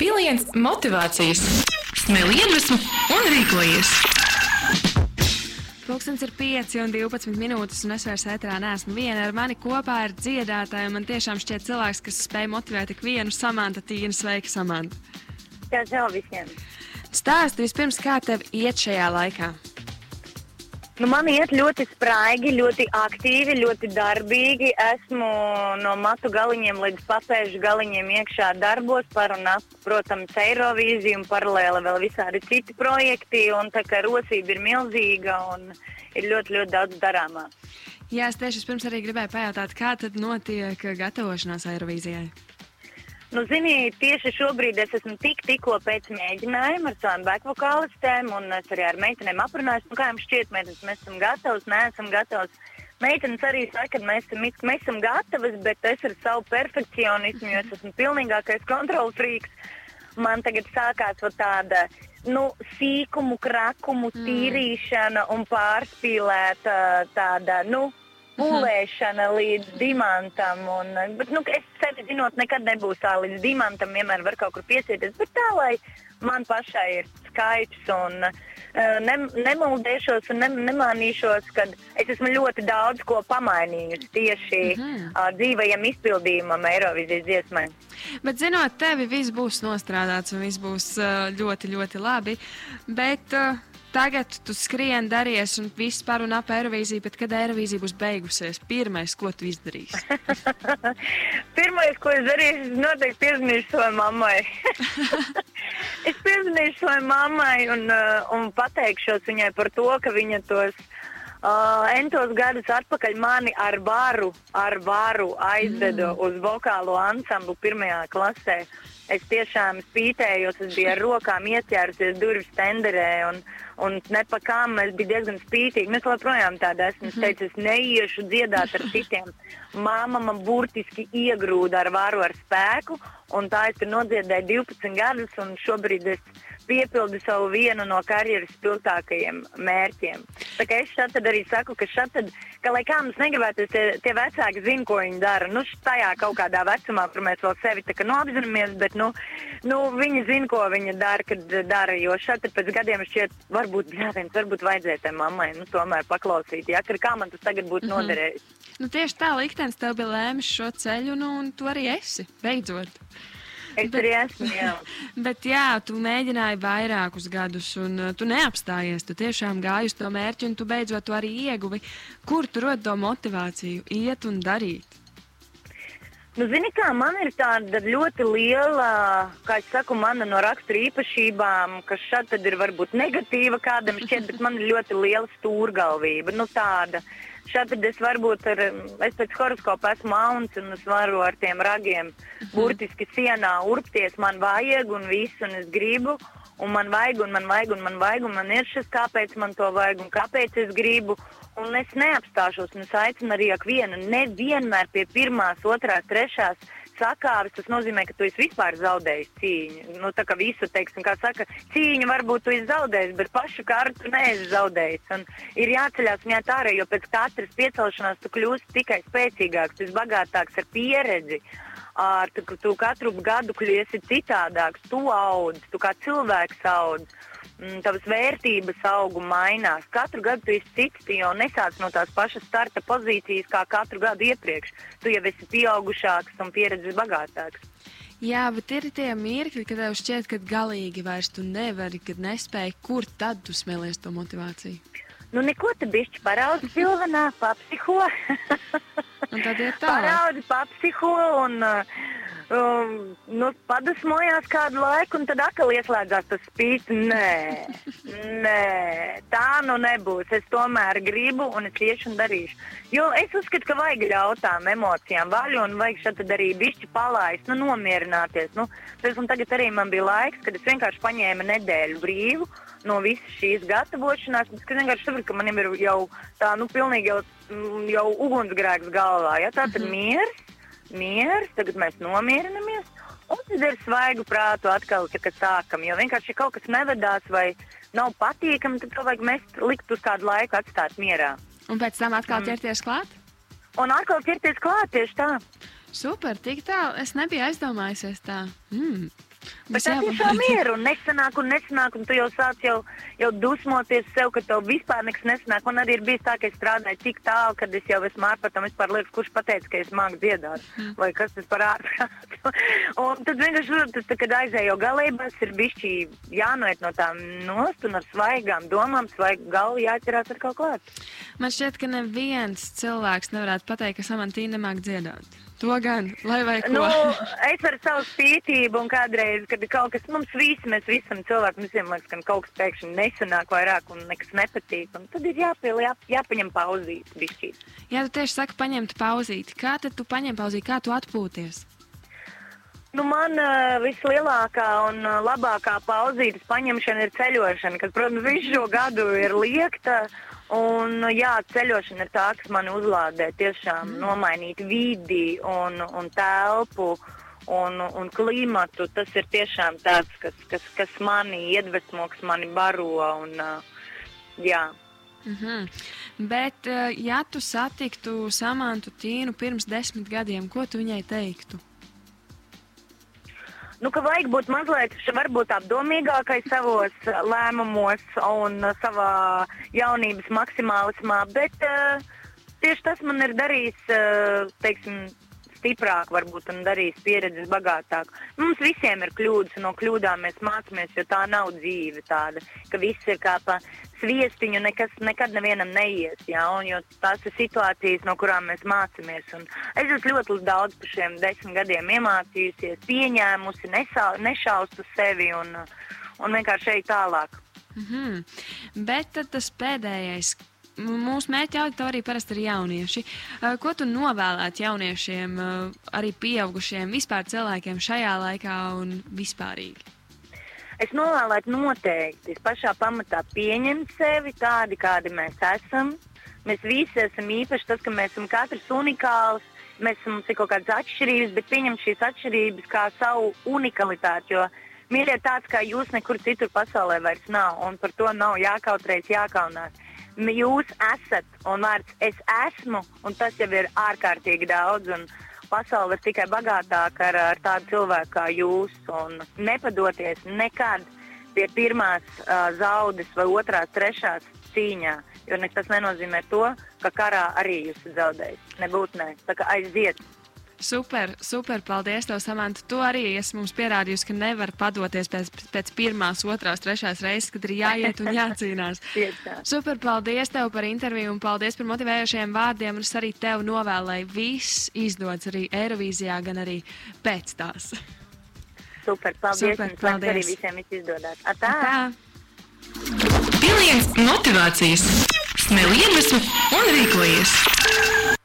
Piliens motivācijas, smēl iedvesmu un rīkojies. Pūkstens ir 5 un 12 minūtes, un es vairs ētrā neesmu viena. Ar mani kopā ir dziedātāja. Man tiešām šķiet cilvēks, kas spēj motivēt tik vienu samanta tīnu. Sveika, Samanta! Jā, čau visiem! Stāsti vispirms, kā tev iet šajā laikā? Nu, man iet ļoti spraigi, ļoti aktīvi, ļoti darbīgi. Esmu no matu galiņiem līdz papēžu galiņiem iekšā darbos par un ap, protams, Eirovīziju un paralēli vēl visādi citi projekti. Un tā kā rosība ir milzīga un ir ļoti, ļoti daudz darāmā. Jā, es tieši pirms arī gribēju pajautāt, kā tad notiek gatavošanās Eirovīzijai? Nu, zini, tieši šobrīd es esmu tik, tikko pēc mēģinājuma ar savām bekvokālistēm, un es arī ar meitenēm aprunājos, nu, kā jums šķiet, meitenes, mēs esam gatavs, neesam gatavs. Meitenes arī saka, ka mēs esam, mēs esam gatavas, bet es ar savu perfekcionismu, jo es esmu pilnīgākais kontrols rīks, man tagad sākās tāda nu, sīkumu, krakumu, mm. tīrīšana un pārspīlēta tāda, nu, pūlēšana līdz diamantam. Un, bet, nu, es sevi zinot, nekad nebūs tā līdz diamantam, vienmēr var kaut kur piesieties. Bet tā, lai man pašai ir skaips un uh, ne, nemuldēšos un ne, nemānīšos, kad es esmu ļoti daudz ko pamainījusi tieši mm -hmm. uh, dzīvajam izpildījumam Eirovizijas dziesmai. Bet zinot tevi, viss būs nostrādāts un viss būs uh, ļoti, ļoti labi. Bet, uh, tagad tu skrieni, daries un viss par un ap Eirovīziju, bet kad Eirovīzija būs beigusies, pirmais, ko tu izdarīsi? Pirmais, ko es darīšu, es noteikti piezvanīšu savai mammai. es piezvanīšu savai mammai un, uh, un pateikšos viņai par to, ka viņa tos uh, entos gadus atpakaļ mani ar varu, ar varu aizveda mm. uz vokālo ansamblu pirmajā klasē. Es tiešām spītējos, es biju ar rokām ieķērusies durvis tenderē un, un nepakām es biju diezgan spītīga. Es joprojām tāda esmu. Es teicu, es neiešu dziedāt ar citiem. Māma man burtiski iegrūda ar varu, ar spēku, un tā es tur nodziedēju 12 gadus, un šobrīd es piepildu savu vienu no karjeras spilgtākajiem mērķiem. Tā kā es šeit arī saku, ka šeit, ka lai kā mums negribētu, tie, tie vecāki zina, ko viņi dara. Nu, tajā kaut kādā vecumā, kur mēs vēl sevi kā nu, apzināmies, bet nu, nu, viņi zina, ko viņi dara, kad dara. Jo šeit pēc gadiem šķiet, var varbūt, bļāviens, varbūt vajadzēja tai mammai nu, tomēr paklausīt, ja, kā man tas tagad būtu mm -hmm. noderējis. Nu, tieši tā liktenis tev bija lēmis šo ceļu, nu, un tu arī esi, beidzot. Es bet, arī esmu, jā. bet jā, tu mēģināji vairākus gadus, un uh, tu neapstājies. Tu tiešām gāji uz to mērķi, un tu beidzot to arī ieguvi. Kur tu rod to motivāciju, iet un darīt? Nu, zini, kā man ir tāda ļoti liela, kā es saku, mana no rakstura īpašībām, kas šeit ir varbūt negatīva kādam šķiet, bet man ir ļoti liela stūrgalvība. Nu, tāda. Šeit es varbūt ar, es pēc horoskopa esmu mauns un es varu ar tiem ragiem burtiski sienā urpties. Man vajag un viss, un es gribu. Un man vajag, un man vajag, un man vajag, un man ir šis, kāpēc man to vajag, un kāpēc es gribu. Un es neapstāšos, un es aicinu arī ikvienu, nevienmēr pie pirmās, otrās, trešās sakāves. Tas nozīmē, ka tu esi vispār zaudējis cīņu. Nu, tā kā visu, teiksim, kā saka, cīņu varbūt tu esi zaudējis, bet pašu kārtu neesi zaudējis. Un ir jāceļās un jāt ārā, jo pēc katras piecelšanās tu kļūsi tikai spēcīgāks, tu esi bagātāks ar pieredzi. Ar, tu, tu katru gadu kļūsi citādāks, tu audz, tu kā cilvēks audz mm, tavas vērtības aug un mainās. Katru gadu tu esi cits, tu jau nesāc no tās pašas starta pozīcijas kā katru gadu iepriekš. Tu jau esi pieaugušāks un pieredzes bagātāks. Jā, bet ir tie mirkļi, kad tev šķiet, ka galīgi vairs tu nevari, kad nespēji. Kur tad tu smēlies to motivāciju? Nu, neko te bišķi paraudi pilvenā, papsiho. un tad ir tā. Paraudi, papsiho un uh, um, nu, padusmojās kādu laiku, un tad atkal ieslēdzās tas spīts. Nē, nē, tā nu nebūs. Es tomēr gribu, un es iešu un darīšu. Jo es uzskatu, ka vajag ļaut tām emocijām vaļu, un vajag šeit arī bišķi palaist, nu, nomierināties. Nu, tas, tagad arī man bija laiks, kad es vienkārši paņēmu nedēļu brīvu no visas šīs gatavošanās. Es vienkārši saprotu, ka man ir jau tā, nu, pilnīgi jau, jau ugunsgrēks galvā. Ja? Tā tad mm -hmm. miers miers, tagad mēs nomierinamies. Un tad ir svaigu prātu atkal, kad sākam. Jo vienkārši, kaut kas nevedās vai nav patīkami, tad to vajag mest, likt uz kādu laiku, atstāt mierā. Un pēc tam atkal mm. ķerties klāt? Un atkal ķerties klāt tieši tā. Super, tik tālu. Es nebiju aizdomājusies tā. Mm. Bet tā tiešām ir un nesanāk, un nesanāk, un tu jau sāc jau, jau dusmoties sev, ka tev vispār nekas nesanāk. Man arī ir bijis tā, ka es strādāju tik tālu, kad es jau esmu ārpratam, vispār liekas, kurš pateica, ka es māku dziedāt, mm. vai kas tas par ārprātu. un tad vienkārši, tas, tā, kad aizēju galībās, ir bišķi jānoiet no tām nost un ar svaigām domām, svaigu galvu jāķerās ar kaut klāt. Man šķiet, ka neviens cilvēks nevarētu pateikt, ka Samantīna nemāk dziedāt. To gan, lai vai ko. Nu, es ar savu spītību un kādreiz, kad kaut kas mums visi, mēs visam cilvēkam, visiem liekas, ka kaut kas pēkšņi nesanāk vairāk un nekas nepatīk. Un tad ir jāpiel, jā, jāpaņem pauzīt bišķīt. Jā, tu tieši saki paņemt pauzīti. Kā tad tu paņem pauzīti, kā tu atpūties? Nu, man uh, vislielākā un uh, labākā pauzītes paņemšana ir ceļošana, kas, protams, visu šo gadu ir liekta. Un, jā, ceļošana ir tā, kas man uzlādē, tiešām mm. nomainīt vidi un, un telpu un, un klimatu. Tas ir tiešām tāds, kas, kas, kas mani iedvesmo, kas mani baro. Un, jā. Mm -hmm. Bet, ja tu satiktu Samantu Tīnu pirms desmit gadiem, ko tu viņai teiktu? Nu, ka vajag būt mazliet varbūt, apdomīgākai savos uh, lēmumos un uh, savā jaunības maksimālismā, bet uh, tieši tas man ir darījis, uh, teiksim, stiprāk, varbūt, un darījis pieredzes bagātāk. Mums visiem ir kļūdas, no kļūdām mēs mācāmies, jo tā nav dzīve tāda, ka viss ir kā pa sviestiņu, nekas nekad nevienam neies. Jā, un, jo tās ir situācijas, no kurām mēs mācāmies. Es esmu ļoti daudz par šiem desmit gadiem iemācījusies, pieņēmusi, nesā, nešaustu sevi un, un vienkārši ej tālāk. Mm -hmm. Bet tas pēdējais, mūsu mērķa auditorija parasti ir jaunieši. Ko tu novēlētu jauniešiem, arī pieaugušiem, vispār cilvēkiem šajā laikā un vispārīgi? Es novēlētu noteikti pašā pamatā pieņemt sevi tādi, kādi mēs esam. Mēs visi esam īpaši, tas, ka mēs esam katrs unikāls. Mēs esam kaut kādas atšķirības, bet pieņemt šīs atšķirības kā savu unikalitāti. Jo mīļie tāds, kā jūs nekur citur pasaulē vairs nav, un par to nav jākautrējas, jākaunās. Jūs esat, un vārds es esmu, un tas jau ir ārkārtīgi daudz. Pasaule ir tikai bagātāka ar, ar tādu cilvēku kā jūs. Nepadoties nekad pie pirmās uh, zaudas vai otrās, trešās cīņā. Jo ne, tas nenozīmē to, ka karā arī jūs esat zaudējis. Nebūtu nē, tā kā aiziet. Super, super, paldies, tev, Samants. Tu arī esi mums pierādījusi, ka nevar padoties pēc, pēc pirmās, otrās, trešās reizes, kad ir jāiet un jācīnās. super, paldies tev par interviju un paldies par motivējošiem vārdiem. Es arī tev novēlu, lai viss izdodas arī Eirovīzijā, gan arī pēc tās. Super, paldies. Super, paldies. Arī visiem izdodas. Atā! Atā. Piliens motivācijas, smēli iedvesmu un rīkojies!